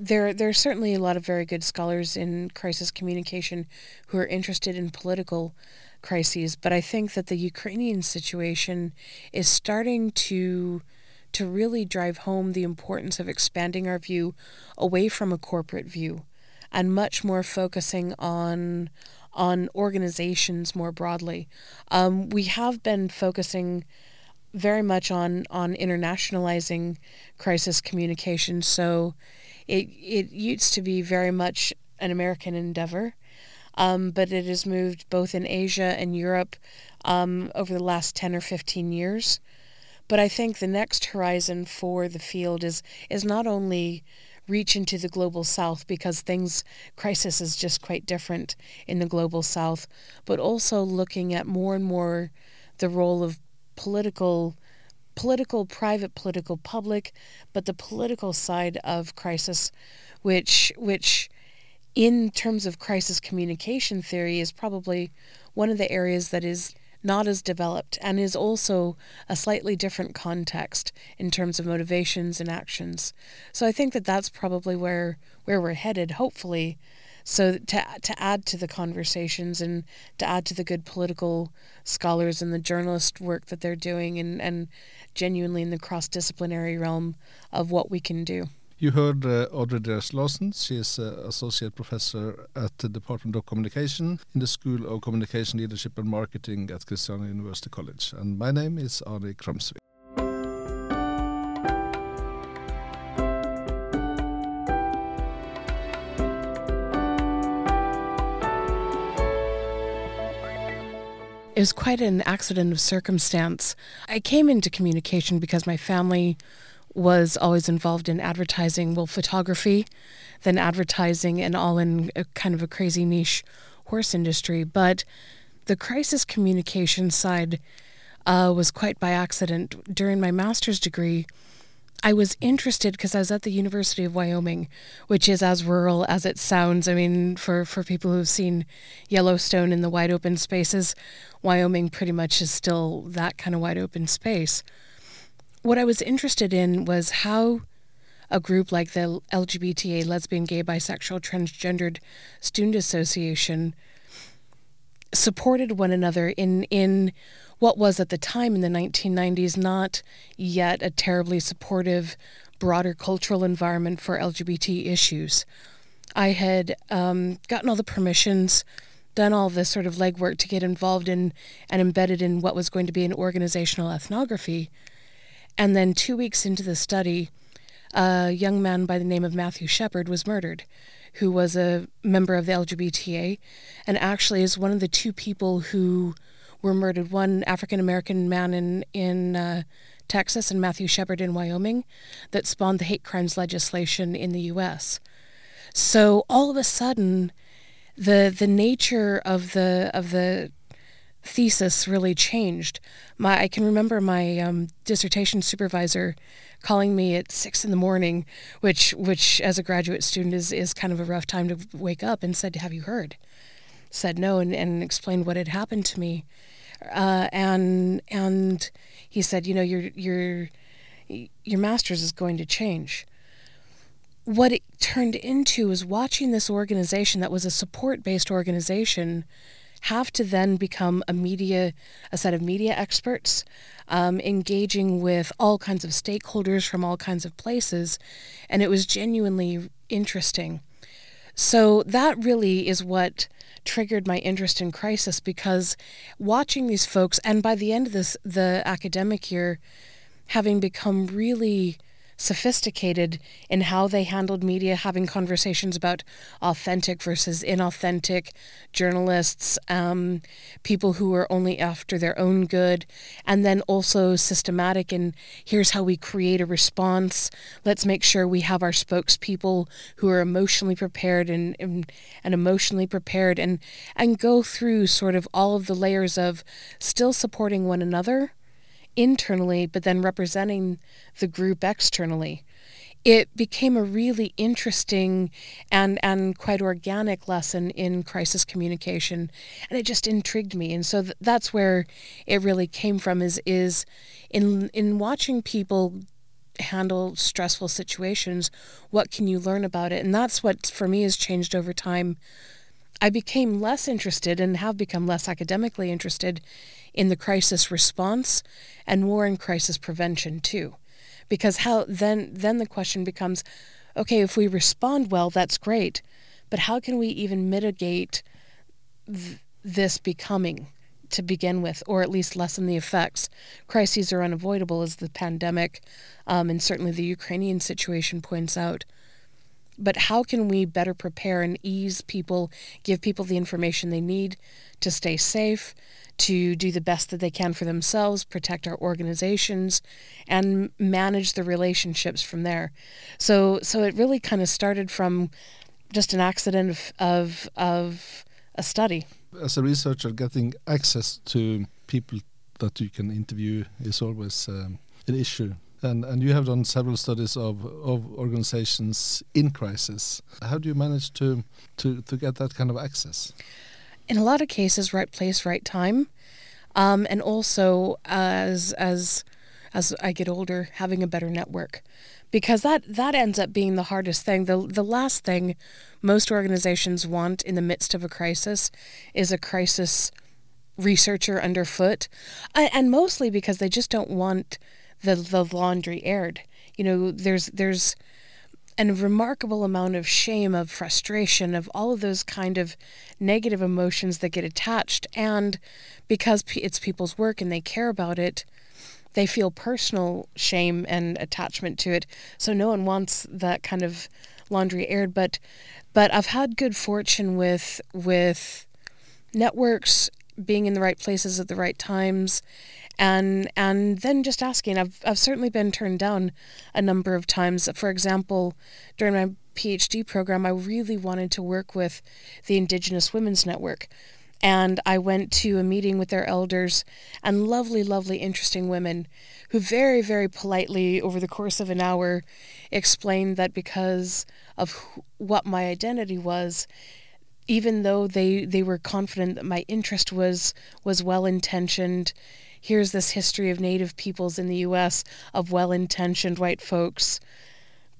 there there are certainly a lot of very good scholars in crisis communication who are interested in political crises, but I think that the Ukrainian situation is starting to to really drive home the importance of expanding our view away from a corporate view and much more focusing on on organizations more broadly. Um, we have been focusing very much on on internationalizing crisis communication. So it it used to be very much an American endeavor, um, but it has moved both in Asia and Europe um, over the last ten or fifteen years. But I think the next horizon for the field is is not only reach into the global south because things crisis is just quite different in the global south, but also looking at more and more the role of political political, private, political, public, but the political side of crisis, which which in terms of crisis communication theory is probably one of the areas that is not as developed and is also a slightly different context in terms of motivations and actions. So I think that that's probably where where we're headed hopefully so to to add to the conversations and to add to the good political scholars and the journalist work that they're doing and, and genuinely in the cross disciplinary realm of what we can do. You heard uh, Audra Diers-Lawson. She is uh, associate professor at the Department of Communication in the School of Communication Leadership and Marketing at Kristiania University College. And my name is Arne Krumsvik. It was quite an accident of circumstance. I came into communication because my family was always involved in advertising, well, photography, then advertising, and all in kind of a crazy niche horse industry. But the crisis communication side uh, was quite by accident. During my master's degree, I was interested because I was at the University of Wyoming, which is as rural as it sounds. I mean, for, for people who've seen Yellowstone in the wide open spaces, Wyoming pretty much is still that kind of wide open space. What I was interested in was how a group like the LGBTA, Lesbian, Gay, Bisexual, Transgendered Student Association, supported one another in in what was at the time in the 1990s not yet a terribly supportive, broader cultural environment for LGBT issues. I had um, gotten all the permissions, done all this sort of legwork to get involved in and embedded in what was going to be an organizational ethnography. And then two weeks into the study, a young man by the name of Matthew Shepard was murdered, who was a member of the LGBTA and actually is one of the two people who were murdered. One African American man in in uh, Texas and Matthew Shepard in Wyoming, that spawned the hate crimes legislation in the U.S. So all of a sudden, the the nature of the of the thesis really changed. My I can remember my um, dissertation supervisor calling me at six in the morning, which which as a graduate student is is kind of a rough time to wake up, and said, "Have you heard?" Said no, and, and explained what had happened to me uh, and and he said, you know, your your your master's is going to change. What it turned into was watching this organization that was a support based organization have to then become a media, a set of media experts, um, engaging with all kinds of stakeholders from all kinds of places, and it was genuinely interesting. So that really is what triggered my interest in crisis because watching these folks, and by the end of this, the academic year, having become really sophisticated in how they handled media, having conversations about authentic versus inauthentic journalists, um, people who are only after their own good, and then also systematic in here's how we create a response. Let's make sure we have our spokespeople who are emotionally prepared and, and, and emotionally prepared and, and go through sort of all of the layers of still supporting one another internally, but then representing the group externally. It became a really interesting and, and quite organic lesson in crisis communication, and it just intrigued me. And so th- that's where it really came from. Is is in in watching people handle stressful situations? What can you learn about it? And that's what for me has changed over time. I became less interested and have become less academically interested in the crisis response and more in crisis prevention too. Because how then then the question becomes okay, if we respond well, that's great, but how can we even mitigate th- this becoming to begin with, or at least lessen the effects? Crises are unavoidable, as the pandemic um, and certainly the Ukrainian situation points out. But how can we better prepare and ease people, give people the information they need to stay safe, to do the best that they can for themselves, protect our organizations, and manage the relationships from there. So, so it really kind of started from just an accident of of, a study. As a researcher, getting access to people that you can interview is always um, an issue. And, and you have done several studies of, of organizations in crisis. How do you manage to, to, to get that kind of access? In a lot of cases, right place, right time, um, and also as as as I get older, having a better network, because that that ends up being the hardest thing. the The last thing most organizations want in the midst of a crisis is a crisis researcher underfoot, and mostly because they just don't want the the laundry aired. You know, there's there's and a remarkable amount of shame, of frustration, of all of those kind of negative emotions that get attached. And because it's people's work and they care about it, they feel personal shame and attachment to it. So no one wants that kind of laundry aired. But but I've had good fortune with with networks being in the right places at the right times and and then just asking. I've I've certainly been turned down a number of times. For example during my PhD program I really wanted to work with the Indigenous Women's Network. And I went to a meeting with their elders and lovely lovely interesting women who very very politely over the course of an hour explained that because of what my identity was even though they, they were confident that my interest was was well intentioned here's this history of native peoples in the US of well-intentioned white folks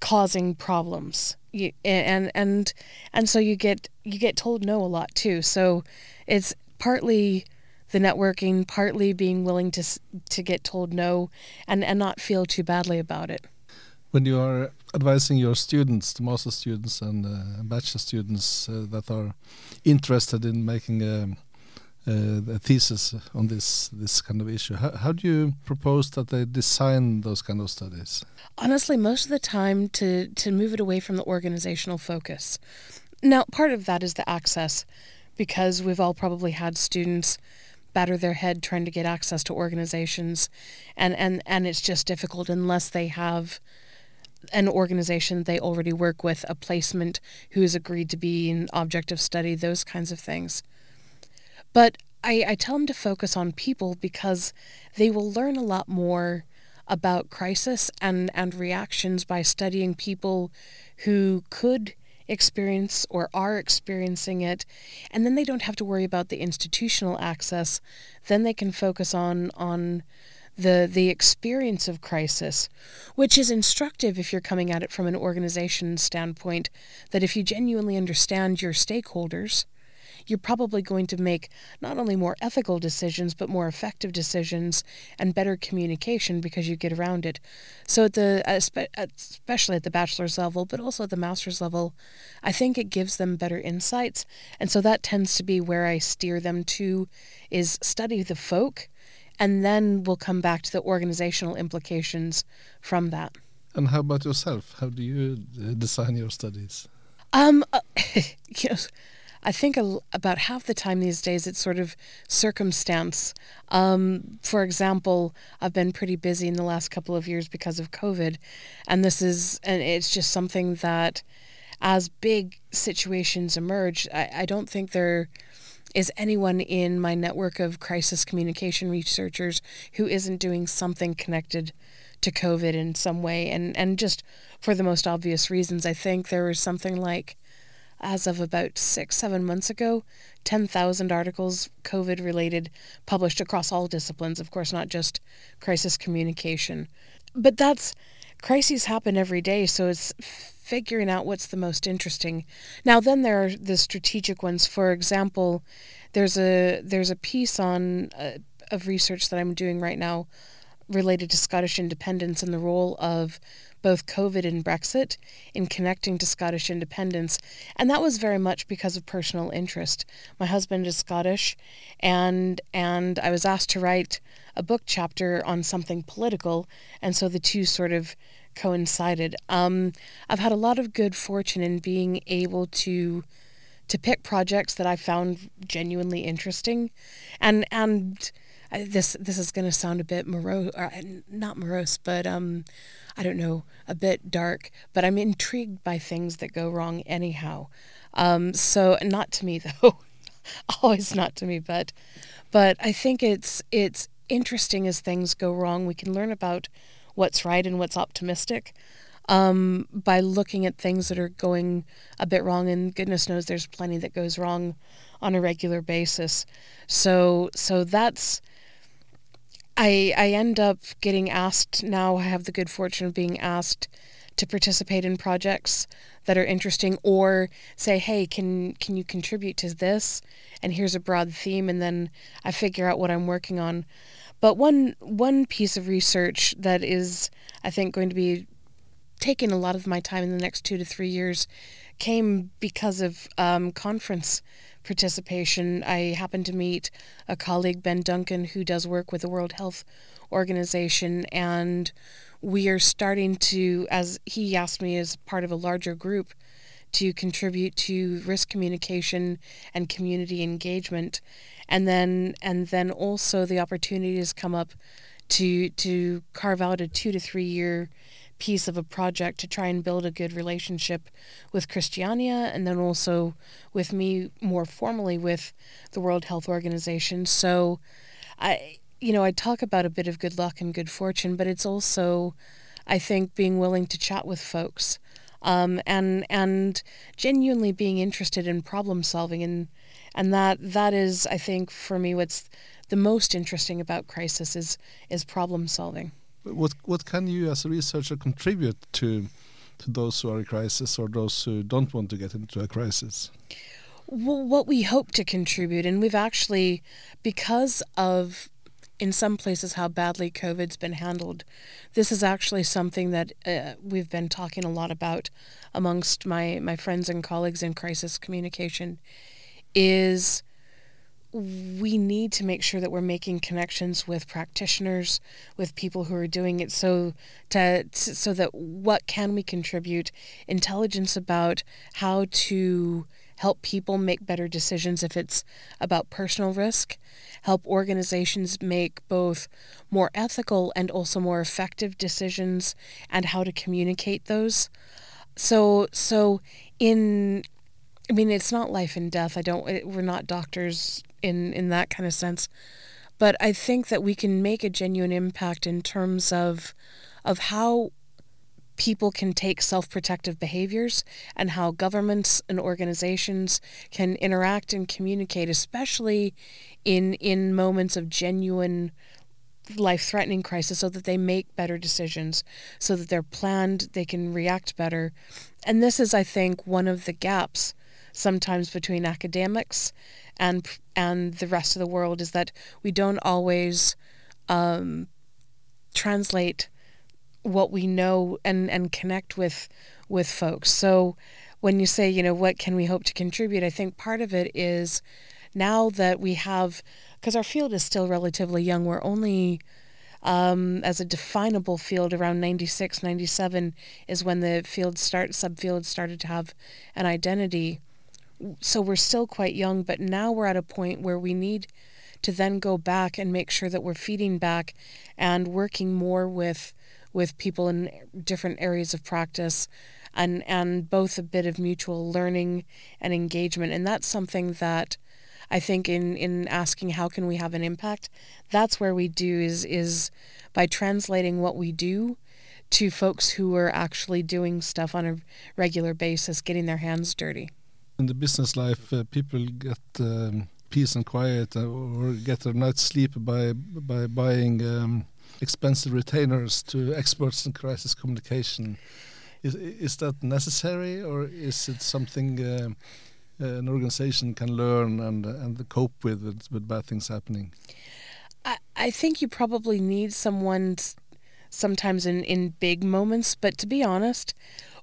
causing problems. You, and and and so you get you get told no a lot too. So it's partly the networking, partly being willing to to get told no and and not feel too badly about it. When you are advising your students, the master students and uh, bachelor students uh, that are interested in making a a thesis on this this kind of issue. How, how do you propose that they design those kind of studies? Honestly, most of the time to to move it away from the organizational focus. Now, part of that is the access, because we've all probably had students batter their head trying to get access to organizations, and and and it's just difficult unless they have an organization they already work with, a placement who has agreed to be an object of study, those kinds of things. But I, I tell them to focus on people because they will learn a lot more about crisis and, and reactions by studying people who could experience or are experiencing it and then they don't have to worry about the institutional access then they can focus on on the the experience of crisis which is instructive if you're coming at it from an organization standpoint that if you genuinely understand your stakeholders you're probably going to make not only more ethical decisions, but more effective decisions and better communication because you get around it. So, at the especially at the bachelor's level, but also at the master's level, I think it gives them better insights. And so that tends to be where I steer them to is study the folk and then we'll come back to the organizational implications from that. And how about yourself? How do you uh, design your studies? Um, uh, you know, I think a, about half the time these days it's sort of circumstance. Um, for example, I've been pretty busy in the last couple of years because of COVID, and this is and it's just something that, as big situations emerge, I, I don't think there is anyone in my network of crisis communication researchers who isn't doing something connected to COVID in some way, and and just for the most obvious reasons. I think there was something like as of about six, seven months ago, 10,000 articles COVID related published across all disciplines, of course, not just crisis communication. But that's crises happen every day, so it's figuring out what's the most interesting. Now, then there are the strategic ones. For example, there's a there's a piece on uh, of research that I'm doing right now related to Scottish independence and the role of both COVID and Brexit in connecting to Scottish independence. And that was very much because of personal interest. My husband is Scottish and and I was asked to write a book chapter on something political and so the two sort of coincided. Um, I've had a lot of good fortune in being able to to pick projects that I found genuinely interesting and and this this is going to sound a bit morose, or uh, not morose, but um, I don't know, a bit dark. But I'm intrigued by things that go wrong anyhow. Um, so not to me though, always not to me, but but I think it's it's interesting as things go wrong. We can learn about what's right and what's optimistic. Um, by looking at things that are going a bit wrong, and goodness knows there's plenty that goes wrong on a regular basis. So, so that's I I end up getting asked now. I have the good fortune of being asked to participate in projects that are interesting, or say, hey, can can you contribute to this? And here's a broad theme, and then I figure out what I'm working on. But one one piece of research that is, I think, going to be taking a lot of my time in the next two to three years came because of um, conference participation. I happened to meet a colleague, Ben Duncan, who does work with the World Health Organization, and we are starting to, as he asked me as part of a larger group, to contribute to risk communication and community engagement, and then and then also the opportunity has come up to to carve out a two to three year piece of a project to try and build a good relationship with Kristiania and then also with me more formally with the World Health Organization. So I you know, I talk about a bit of good luck and good fortune, but it's also I think being willing to chat with folks. Um, and and genuinely being interested in problem solving and and that that is I think for me what's the most interesting about crisis is is problem solving. What what can you as a researcher contribute to to those who are in crisis or those who don't want to get into a crisis? Well, what we hope to contribute, and we've actually, because of in some places how badly COVID's been handled, this is actually something that uh, we've been talking a lot about amongst my, my friends and colleagues in crisis communication. Is we need to make sure that we're making connections with practitioners, with people who are doing it, so to, so that what can we contribute, intelligence about how to help people make better decisions if it's about personal risk, help organizations make both more ethical and also more effective decisions, and how to communicate those. So so in I mean, it's not life and death. I don't. We're not doctors in in that kind of sense, but I think that we can make a genuine impact in terms of of how people can take self-protective behaviors and how governments and organizations can interact and communicate especially in in moments of genuine life-threatening crisis so that they make better decisions so that they're planned they can react better. And this is i think one of the gaps sometimes between academics and and the rest of the world is that we don't always um, translate what we know and and connect with with folks. So when you say, you know, what can we hope to contribute, I think part of it is now that we have because our field is still relatively young, we're only um, as a definable field around 96, 97 is when the field start subfield started to have an identity so we're still quite young, but now we're at a point where we need to then go back and make sure that we're feeding back and working more with with people in different areas of practice and and both a bit of mutual learning and engagement. And that's something that I think in in asking how can we have an impact that's where we do is is by translating what we do to folks who are actually doing stuff on a regular basis getting their hands dirty. In the business life, uh, people get um, peace and quiet uh, or get a night's sleep by by buying um, expensive retainers to experts in crisis communication. Is, is that necessary, or is it something uh, an organization can learn and and cope with with bad things happening? I, I think you probably need someone sometimes in, in big moments, but to be honest,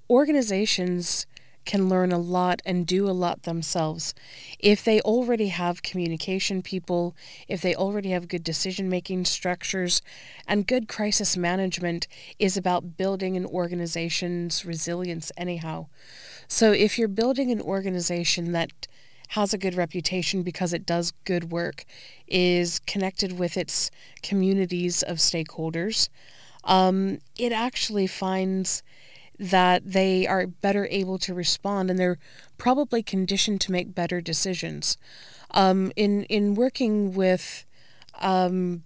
organizations can learn a lot and do a lot themselves. If they already have communication people, if they already have good decision making structures, and good crisis management is about building an organization's resilience, anyhow. So if you're building an organization that has a good reputation because it does good work, is connected with its communities of stakeholders, um, it actually finds that they are better able to respond and they're probably conditioned to make better decisions. Um, in in working with um,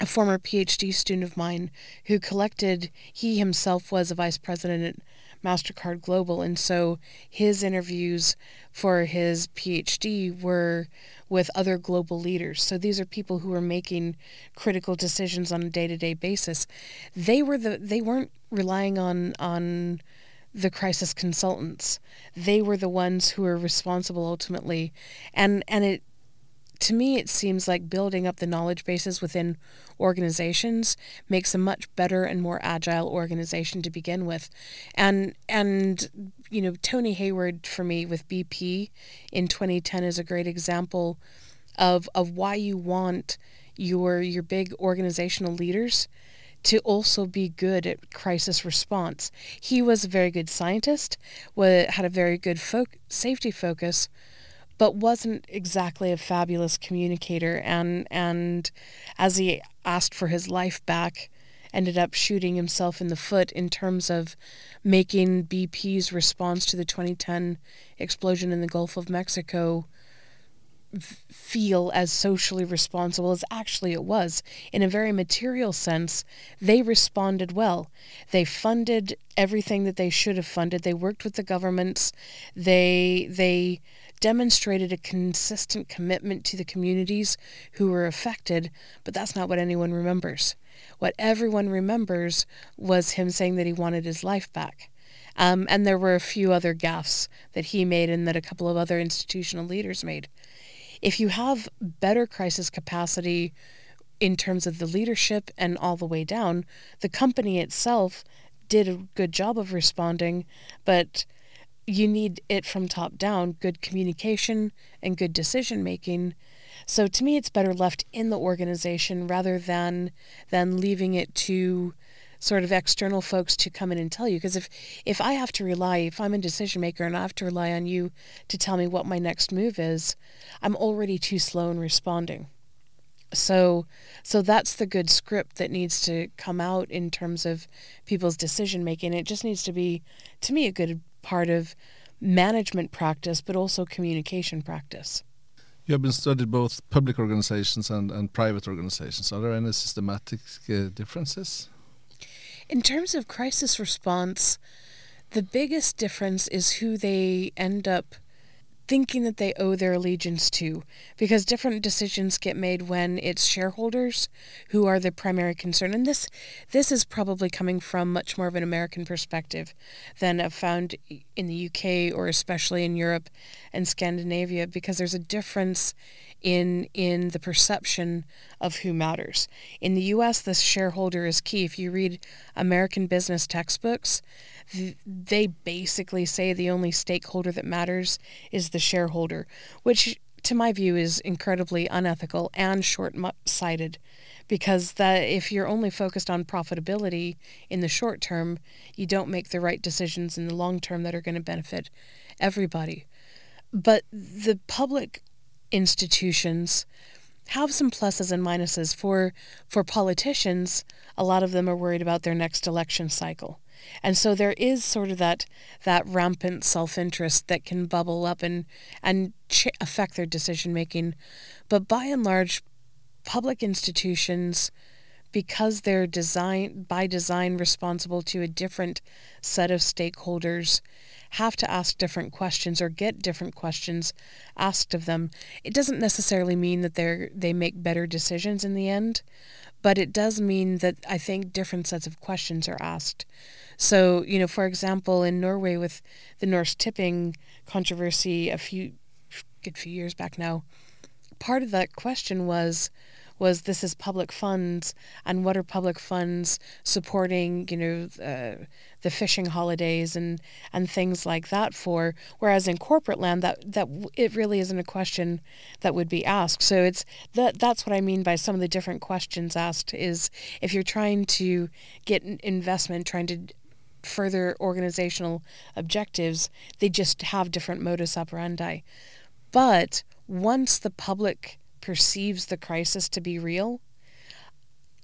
a former PhD student of mine who collected, he himself was a vice president MasterCard Global, and so his interviews for his PhD were with other global leaders. So these are people who are making critical decisions on a day-to-day basis. They were the they weren't relying on on the crisis consultants. They were the ones who were responsible ultimately. And and it to me, it seems like building up the knowledge bases within organizations makes a much better and more agile organization to begin with. And and you know, Tony Hayward for me with BP in 2010 is a great example of of why you want your your big organizational leaders to also be good at crisis response. He was a very good scientist, had a very good fo- safety focus, but wasn't exactly a fabulous communicator and and as he asked for his life back ended up shooting himself in the foot in terms of making BP's response to the 2010 explosion in the Gulf of Mexico feel as socially responsible as actually it was. In a very material sense, they responded well. They funded everything that they should have funded. They worked with the governments. They they demonstrated a consistent commitment to the communities who were affected, but that's not what anyone remembers. What everyone remembers was him saying that he wanted his life back. Um, and there were a few other gaffes that he made and that a couple of other institutional leaders made. If you have better crisis capacity in terms of the leadership and all the way down, the company itself did a good job of responding, but you need it from top down good communication and good decision making. So to me it's better left in the organization rather than than leaving it to sort of external folks to come in and tell you because if if I have to rely if I'm a decision maker and I have to rely on you to tell me what my next move is I'm already too slow in responding so so that's the good script that needs to come out in terms of people's decision making it just needs to be to me a good part of management practice, but also communication practice. You have been studied both public organizations and, and private organizations. Are there any systematic uh, differences? In terms of crisis response, the biggest difference is who they end up thinking that they owe their allegiance to because different decisions get made when it's shareholders who are the primary concern and this this is probably coming from much more of an American perspective than I've found in the UK or especially in Europe and Scandinavia because there's a difference in in the perception of who matters. In the US the shareholder is key. If you read American business textbooks, they basically say the only stakeholder that matters is the shareholder, which to my view is incredibly unethical and short-sighted because that if you're only focused on profitability in the short term, you don't make the right decisions in the long term that are going to benefit everybody. But the public institutions have some pluses and minuses for for politicians a lot of them are worried about their next election cycle and so there is sort of that that rampant self-interest that can bubble up and and ch- affect their decision making. But by and large, public institutions because they're design by design responsible to a different set of stakeholders have to ask different questions or get different questions asked of them it doesn't necessarily mean that they're they make better decisions in the end but it does mean that I think different sets of questions are asked. So, you know, for example, in Norway with the Norse tipping controversy a few good few years back now, part of that question was was this is public funds and what are public funds supporting you know uh, the fishing holidays and and things like that for? Whereas in corporate land that that it really isn't a question that would be asked. So it's that that's what I mean by some of the different questions asked is if you're trying to get investment trying to further organizational objectives they just have different modus operandi. But once the public perceives the crisis to be real,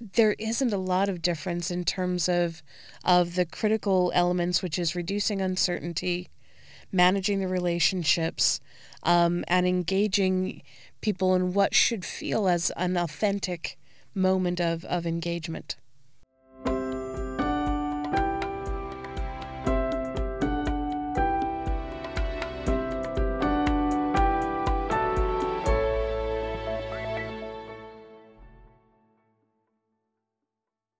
there isn't a lot of difference in terms of of the critical elements, which is reducing uncertainty, managing the relationships, um, and engaging people in what should feel as an authentic moment of, of engagement.